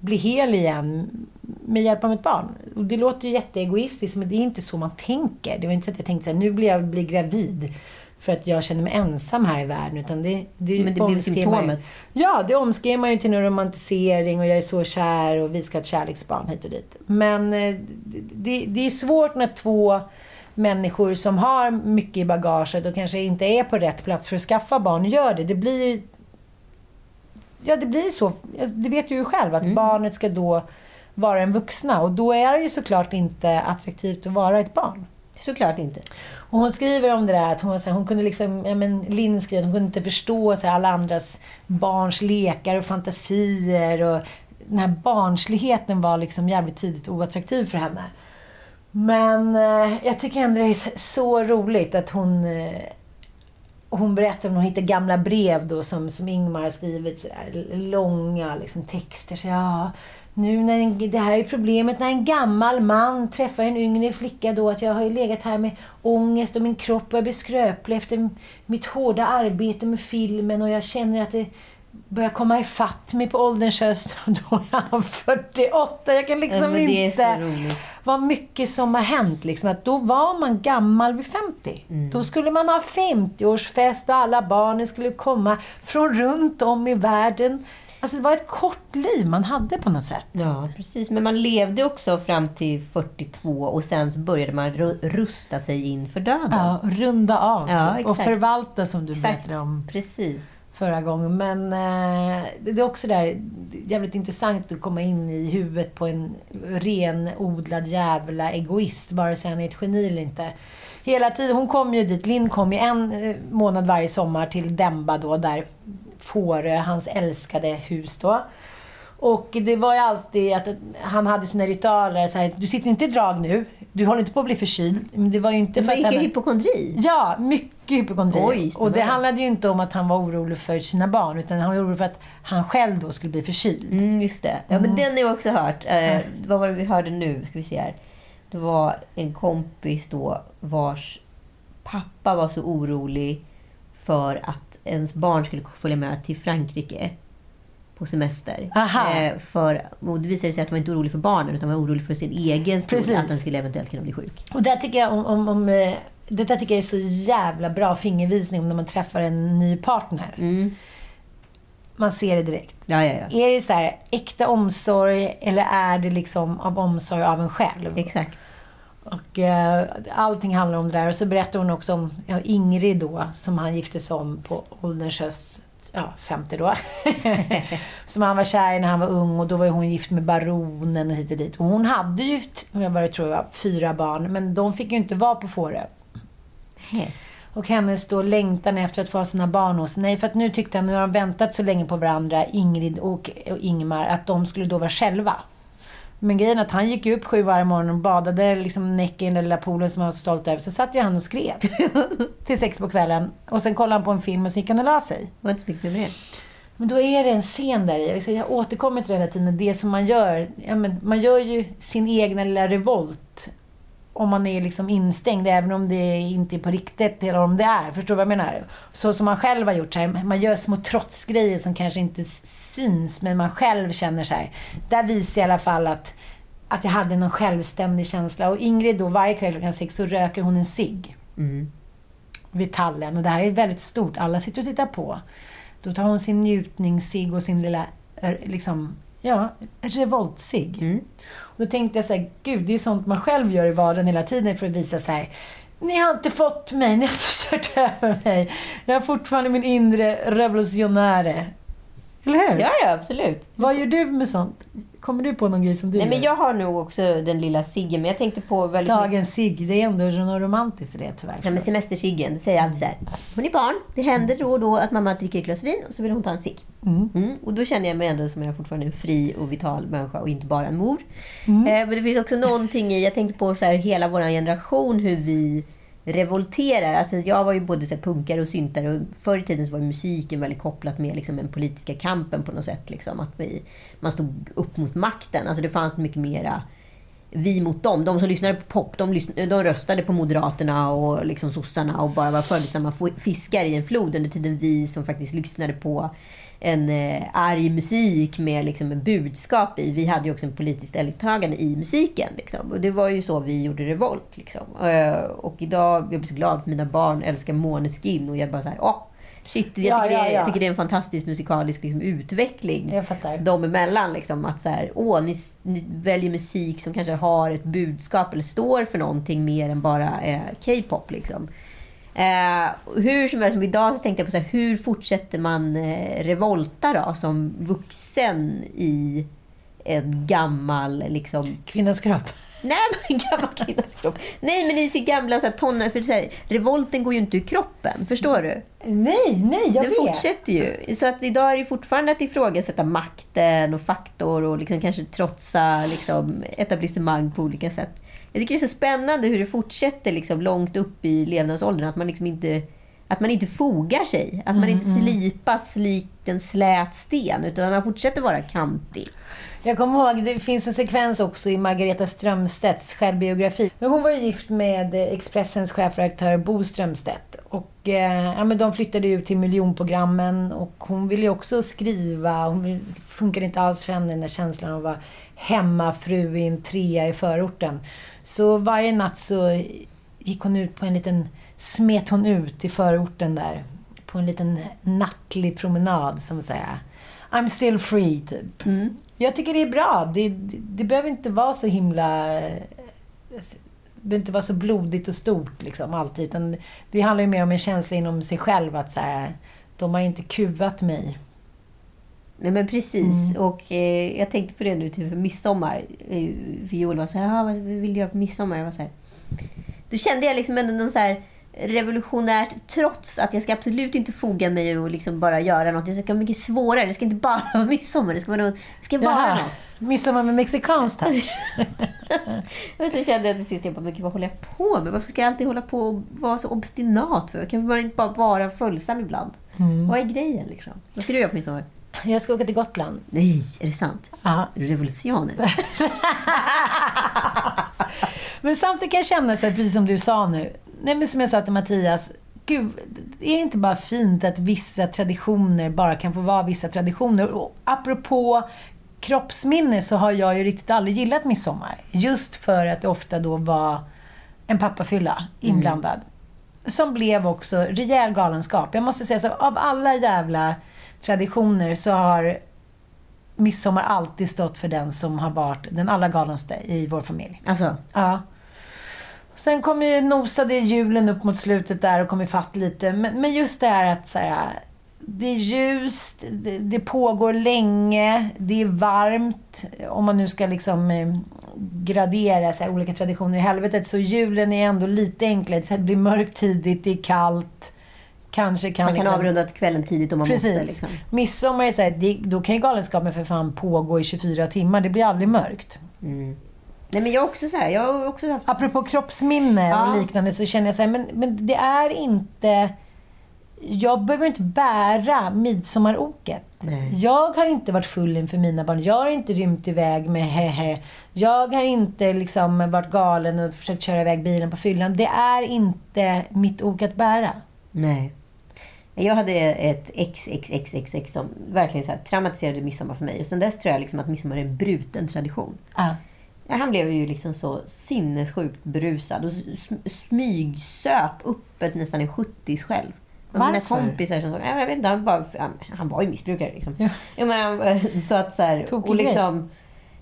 bli hel igen med hjälp av mitt barn. Och det låter ju jätteegoistiskt, men det är inte så man tänker. Det var inte så att jag tänkte att nu blir jag blir gravid för att jag känner mig ensam här i världen. Utan det, det men det blir symptomet? Ja, det omskrev man ju till en romantisering och jag är så kär och vi ska ha ett kärleksbarn hit och dit. Men eh, det, det är svårt när två människor som har mycket i bagaget och kanske inte är på rätt plats för att skaffa barn gör det. Det blir Ja, det blir så. Det vet du ju själv, att mm. barnet ska då vara en vuxna. Och då är det ju såklart inte attraktivt att vara ett barn. Såklart inte. Och hon skriver om det där att hon, så här, hon kunde liksom, ja men Linn skriver att hon kunde inte förstå så här, alla andras barns lekar och fantasier. Och den här barnsligheten var liksom jävligt tidigt oattraktiv för henne. Men eh, jag tycker ändå det är så roligt att hon eh, hon berättar om hon hittar gamla brev då som, som Ingmar har skrivit. Så långa liksom, texter. Så, ja, nu när en, det här är problemet när en gammal man träffar en yngre flicka då. Att jag har ju legat här med ångest och min kropp börjar bli skröplig efter mitt hårda arbete med filmen. Och jag känner att det börjar komma ifatt mig på ålderns höst. Och då är han 48. Jag kan liksom inte... Vad mycket som har hänt. Liksom. Att då var man gammal vid 50. Mm. Då skulle man ha 50-årsfest och alla barnen skulle komma från runt om i världen. Alltså det var ett kort liv man hade på något sätt. Ja, precis. Men man levde också fram till 42 och sen började man rusta sig inför döden. Ja, runda av ja, typ. och förvalta som du berättade om. Precis förra gången. Men eh, det är också där jävligt intressant att komma in i huvudet på en renodlad jävla egoist, vare sig han är ett geni eller inte. Hela tiden, hon kom ju dit, Linn kom ju en eh, månad varje sommar till Demba då, där Fårö, hans älskade hus då. Och det var ju alltid att han hade sina ritualer. Så här, du sitter inte i drag nu. Du håller inte på att bli förkyld. Men det var ju inte var mycket hypokondri? Ja, mycket hypokondri. Oj, och det handlade ju inte om att han var orolig för sina barn. Utan han var orolig för att han själv då skulle bli förkyld. Mm, just det. Ja, men mm. den har jag också hört. Eh, vad var det vi hörde nu? Ska vi se här. Det var en kompis då vars pappa var så orolig för att ens barn skulle följa med till Frankrike på semester. Eh, för, och det visade sig att var inte orolig för barnen, utan var orolig för sin egen skull, att han skulle eventuellt kunna bli sjuk. Och där tycker jag om, om, om eh, det där tycker jag är så jävla bra fingervisning om när man träffar en ny partner. Mm. Man ser det direkt. Ja, ja, ja. Är det så här äkta omsorg eller är det liksom av omsorg av en själv? Exakt. Och eh, allting handlar om det där. Och så berättar hon också om ja, Ingrid då, som han gifte sig om på ålderns höst, ja, 50 då. som han var kär i när han var ung och då var ju hon gift med baronen och hit och dit. Och hon hade ju, om jag bara tror jag, fyra barn, men de fick ju inte vara på Fårö. Och hennes då längtan efter att få ha sina barn hos Nej, för att nu tyckte han, nu har de väntat så länge på varandra, Ingrid och, och Ingmar, att de skulle då vara själva. Men grejen är att han gick ju upp sju varje morgon och badade liksom näck i den där lilla poolen som han var så stolt över. Så satt ju han och skrev. till sex på kvällen. Och sen kollade han på en film och så gick han och la sig. Det var inte så mycket med det. Men då är det en scen där i. Jag, jag återkommer till det hela tiden. Det som man gör. Ja, men man gör ju sin egna lilla revolt. Om man är liksom instängd, även om det inte är på riktigt, eller om det är. Förstår du vad jag menar? Så som man själv har gjort. Så här, man gör små trotsgrejer som kanske inte syns, men man själv känner så här. Där visar jag i alla fall att, att jag hade någon självständig känsla. Och Ingrid då, varje kväll klockan sex så röker hon en cigg Mm. vid tallen. Och det här är väldigt stort. Alla sitter och tittar på. Då tar hon sin njutningscigg och sin lilla, eh, liksom, ja, revoltsig. Mm. Och då tänkte jag så här, gud, det är sånt man själv gör i vardagen hela tiden för att visa så här. Ni har inte fått mig, ni har inte kört över mig. Jag har fortfarande min inre revolutionäre. Eller hur? Ja, ja, absolut. Vad gör du med sånt? Kommer du på någon grej som du Nej, men gör? jag har nog också den lilla ciggen, men jag tänkte på väldigt. Dagens cigg, det är ändå något romantiskt i det tyvärr. Ja, men semesterciggen, då säger jag alltid så här. Hon är barn, det händer då och då att mamma dricker ett glas vin och så vill hon ta en cigg. Mm. Mm. Och då känner jag mig ändå som jag fortfarande är en fri och vital människa och inte bara en mor. Mm. Eh, men det finns också någonting i, jag tänkte på så här, hela vår generation, hur vi revolterar. Alltså jag var ju både så här, punkare och syntare och förr i tiden så var ju musiken väldigt kopplat med liksom, den politiska kampen på något sätt. Liksom, att vi, man stod upp mot makten. Alltså det fanns mycket mera vi mot dem. De som lyssnade på pop, de, lyssnade, de röstade på Moderaterna och liksom sossarna och bara var följsamma fiskar i en flod. Under tiden vi som faktiskt lyssnade på en eh, arg musik med liksom en budskap i. Vi hade ju också en politiskt ställningstagande i musiken. Liksom. Och det var ju så vi gjorde revolt. Liksom. Eh, och idag, jag blir så glad för mina barn älskar Måneskin och jag bara så här, åh, shit, jag Ja, tycker, ja, det, är- ja. jag tycker det är en fantastisk musikalisk liksom, utveckling Jag fattar. dem emellan. Liksom, att så här, åh, ni, ni väljer musik som kanske har ett budskap eller står för någonting mer än bara eh, K-pop. Liksom. Eh, hur som helst, idag så tänkte jag på så här, hur fortsätter man eh, revolta då, som vuxen i en gammal liksom, Kvinnans kropp. Nej, men gammal kvinnas kropp. Nej, men i sin gamla så här, tonår... För så här, revolten går ju inte ur kroppen. Förstår du? Nej, nej, jag Den vet. fortsätter ju. Så att idag är det fortfarande att ifrågasätta makten och faktor och liksom kanske trotsa liksom, etablissemang på olika sätt. Jag tycker det är så spännande hur det fortsätter liksom, långt upp i levnadsåldern. Att man liksom inte, att man inte fogar sig. Att man inte slipas likt en slät sten. Utan man fortsätter vara kantig. Jag kommer ihåg, det finns en sekvens också i Margareta Strömstedts självbiografi. Men hon var gift med Expressens chefredaktör Bo Strömstedt. Och eh, ja, men de flyttade ut till miljonprogrammen och hon ville ju också skriva. Hon funkade inte alls för henne den där känslan av att vara hemmafru i en trea i förorten. Så varje natt så gick hon ut på en liten, smet hon ut i förorten där. På en liten nattlig promenad som säger I'm still free, typ. Jag tycker det är bra. Det, det, det behöver inte vara så himla... Det behöver inte vara så blodigt och stort liksom, alltid. Utan det handlar ju mer om en känsla inom sig själv att så här, de har inte kuvat mig. Nej men precis. Och eh, jag tänkte på det nu till midsommar. Eh, för Joel var så här, "Ah, vad vill du göra på midsommar? Jag var så här. Då kände jag liksom ändå någon så här revolutionärt trots att jag ska absolut inte foga mig och liksom bara göra något. Jag ska vara mycket svårare. Det ska inte bara vara midsommar. Det ska vara, något, det ska vara Jaha, något. Midsommar med mexikansk touch. Och så kände jag till sist, jag bara, men vad håller jag på med? Varför ska jag alltid hålla på och vara så obstinat för? Kan man inte bara vara följsam ibland? Vad är grejen liksom? Vad ska du göra på midsommar? Jag ska åka till Gotland. Nej, är det sant? Ja. Revolutionär? Men samtidigt kan jag känna, så här, precis som du sa nu, nej men som jag sa till Mattias, gud, är det inte bara fint att vissa traditioner bara kan få vara vissa traditioner? Och apropå kroppsminne så har jag ju riktigt aldrig gillat midsommar. Just för att det ofta då var en pappafylla inblandad. Som blev också rejäl galenskap. Jag måste säga så, av alla jävla traditioner så har midsommar alltid stått för den som har varit den allra galnaste i vår familj. Alltså, Ja. Sen kom ju, nosade julen upp mot slutet där och kom ifatt lite. Men, men just det här att så här, det är ljust, det, det pågår länge, det är varmt. Om man nu ska liksom eh, gradera så här, olika traditioner i helvetet. Så julen är ändå lite enklare. Det blir mörkt tidigt, det är kallt. Kanske kan... man kan liksom, avrunda kvällen tidigt om man Precis. måste. Liksom. Midsommar är så här, det, då kan ju galenskapen för fan pågå i 24 timmar. Det blir aldrig mörkt. Nej, men jag också så här, jag har också haft... Apropå kroppsminne Ja. och liknande så känner jag så här, men, men det är inte... Jag behöver inte bära midsommaroket. Nej. Jag har inte varit full inför mina barn. Jag har inte rymt iväg med hehe. Jag har inte liksom varit galen och försökt köra iväg bilen på fyllan. Det är inte mitt ok att bära. Nej. Jag hade ett XXXXX som verkligen så traumatiserade midsommar för mig. Och sen dess tror jag liksom att midsommar är en bruten tradition. Ah. Han blev ju liksom så sinnessjukt berusad och sm- smygsöp uppåt nästan en 70 själv. Och mina Varför? kompisar som "Ja, jag vet inte, han, bara, han, var ju missbrukare liksom. Ja. Ja, men han, så att så här, och liksom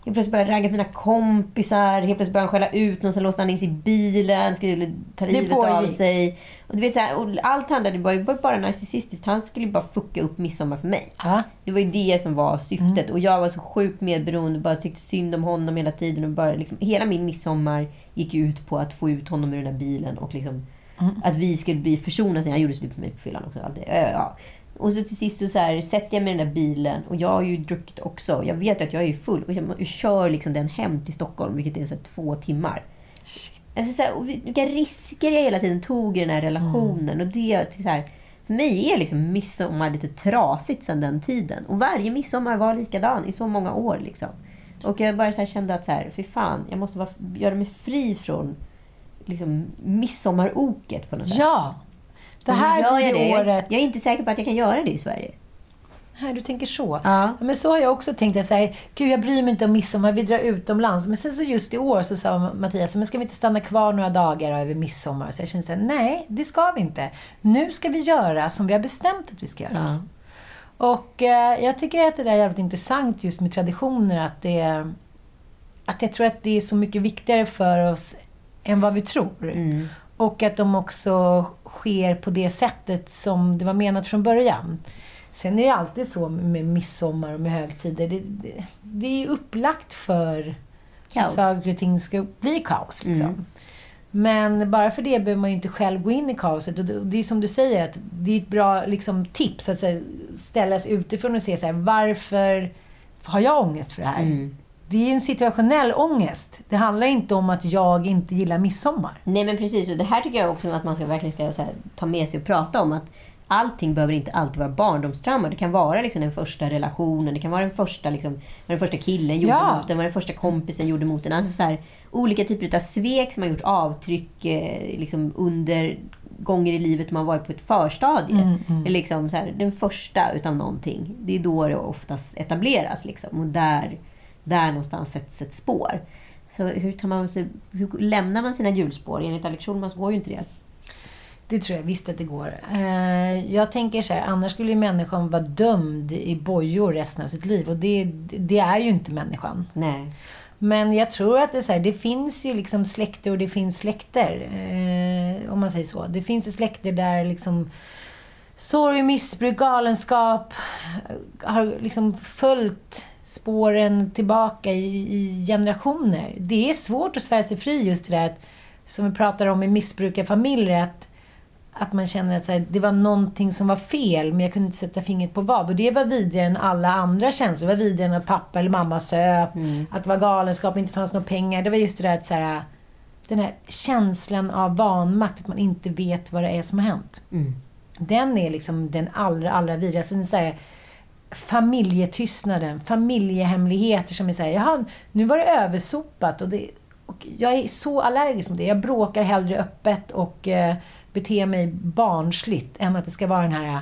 Helt plötsligt började jag ragga på mina kompisar, helt plötsligt började han skälla ut någon, sen låste han in sig i bilen, skulle ta livet av sig. Och du vet, så här, och allt handlade bara, det var bara narcissistiskt. Han skulle bara fucka upp midsommar för mig. Ah. Det var ju det som var syftet. Och jag var så sjukt medberoende och bara tyckte synd om honom hela tiden. Och bara liksom, hela min midsommar gick ut på att få ut honom ur den där bilen och liksom, att vi skulle bli försonade. Han gjorde slut på mig på fyllan också. Allt det. Ja. Och så till sist så, så här, sätter jag mig i den där bilen och jag har ju druckit också. Jag vet att jag är full och jag, kör liksom den hem till Stockholm, vilket är så två timmar. Alltså, så här, vilka risker jag hela tiden tog i den här relationen. Och det, så här, för mig är liksom midsommar lite trasigt sedan den tiden. Och varje midsommar var likadan i så många år. Liksom. Och jag bara så kände att, så här, fy fan, jag måste vara, göra mig fri från liksom, midsommaroket på något sätt. Ja. Det här blir året... Jag är inte säker på att jag kan göra det i Sverige. Nej, du tänker så. Ja. Men så har jag också tänkt. att säga, Gud, jag bryr mig inte om midsommar, vi drar utomlands. Men sen så just i år så sa Mattias, men ska vi inte stanna kvar några dagar över midsommar? Så jag kände så här, nej, det ska vi inte. Nu ska vi göra som vi har bestämt att vi ska göra. Och eh, jag tycker att det där är jävligt intressant just med traditioner. Att, det, att jag tror att det är så mycket viktigare för oss än vad vi tror. Och att de också sker på det sättet som det var menat från början. Sen är det alltid så med midsommar och med högtider. Det, det, det är upplagt för Kaos. att saker och ting ska bli kaos. Liksom. Men bara för det behöver man ju inte själv gå in i kaoset. Och det, är som du säger, att det är ett bra liksom, tips att här, ställa sig utifrån och se så här, varför har jag ångest för det här? Det är ju en situationell ångest. Det handlar inte om att jag inte gillar midsommar. Nej men precis, och det här tycker jag också att man ska verkligen ska här, ta med sig och prata om. att Allting behöver inte alltid vara barndomstrauma. Det kan vara liksom den första relationen, det kan vara den första, liksom, vad den första killen gjorde Ja. mot en, vad den första kompisen gjorde mot en. Alltså så här, olika typer av svek som har gjort avtryck eh, liksom under gånger i livet man varit på ett förstadie. Liksom så här, den första utav någonting. Det är då det oftast etableras. Liksom, och där, där någonstans sätts ett spår. Så hur, tar man sig, hur lämnar man sina hjulspår? Enligt Alex Schulman så går ju inte det. Det tror jag visst att det går. Eh, jag tänker så här, annars skulle ju människan vara dömd i bojor resten av sitt liv. Och det, det är ju inte människan. Nej. Men jag tror att det, är så här, det finns ju liksom släkter och det finns släkter. Eh, om man säger så. Det finns ju släkter där liksom sorg, missbruk, galenskap eh, har liksom följt spåren tillbaka i, i generationer. Det är svårt att svära sig fri just det där att, som vi pratar om i missbrukarfamiljer. Att, att man känner att här, det var någonting som var fel, men jag kunde inte sätta fingret på vad. Och det var vidare än alla andra känslor. Det var vidare än att pappa eller mamma söp, att det var galenskap, inte fanns några pengar. Det var just det där att så här, den här känslan av vanmakt, att man inte vet vad det är som har hänt. Den är liksom den allra, allra vidrigaste. Så här, familjetystnaden, familjehemligheter som är såhär, jaha, nu var det översopat och det, och jag är så allergisk mot det. Jag bråkar hellre öppet och beter mig barnsligt än att det ska vara den här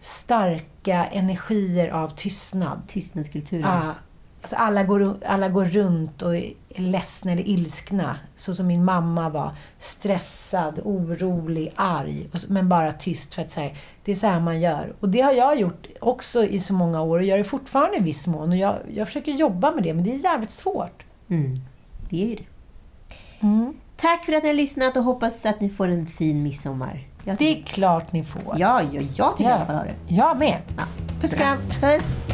starka energier av tystnad. Tystnadskulturen. Ja, alltså alla, går, alla går runt och är ledsna eller ilskna. Så som min mamma var. Stressad, orolig, arg. Men bara tyst för att säga det är så här man gör. Och det har jag gjort också i så många år och gör det fortfarande i viss mån. Och jag, jag försöker jobba med det, men det är jävligt svårt. Mm. Det är ju det. Tack för att ni har lyssnat och hoppas att ni får en fin midsommar. Jag Det är klart ni får. Ja, ja, jag tycker i alla fall ha det. Jag med. Puss och kram. Puss!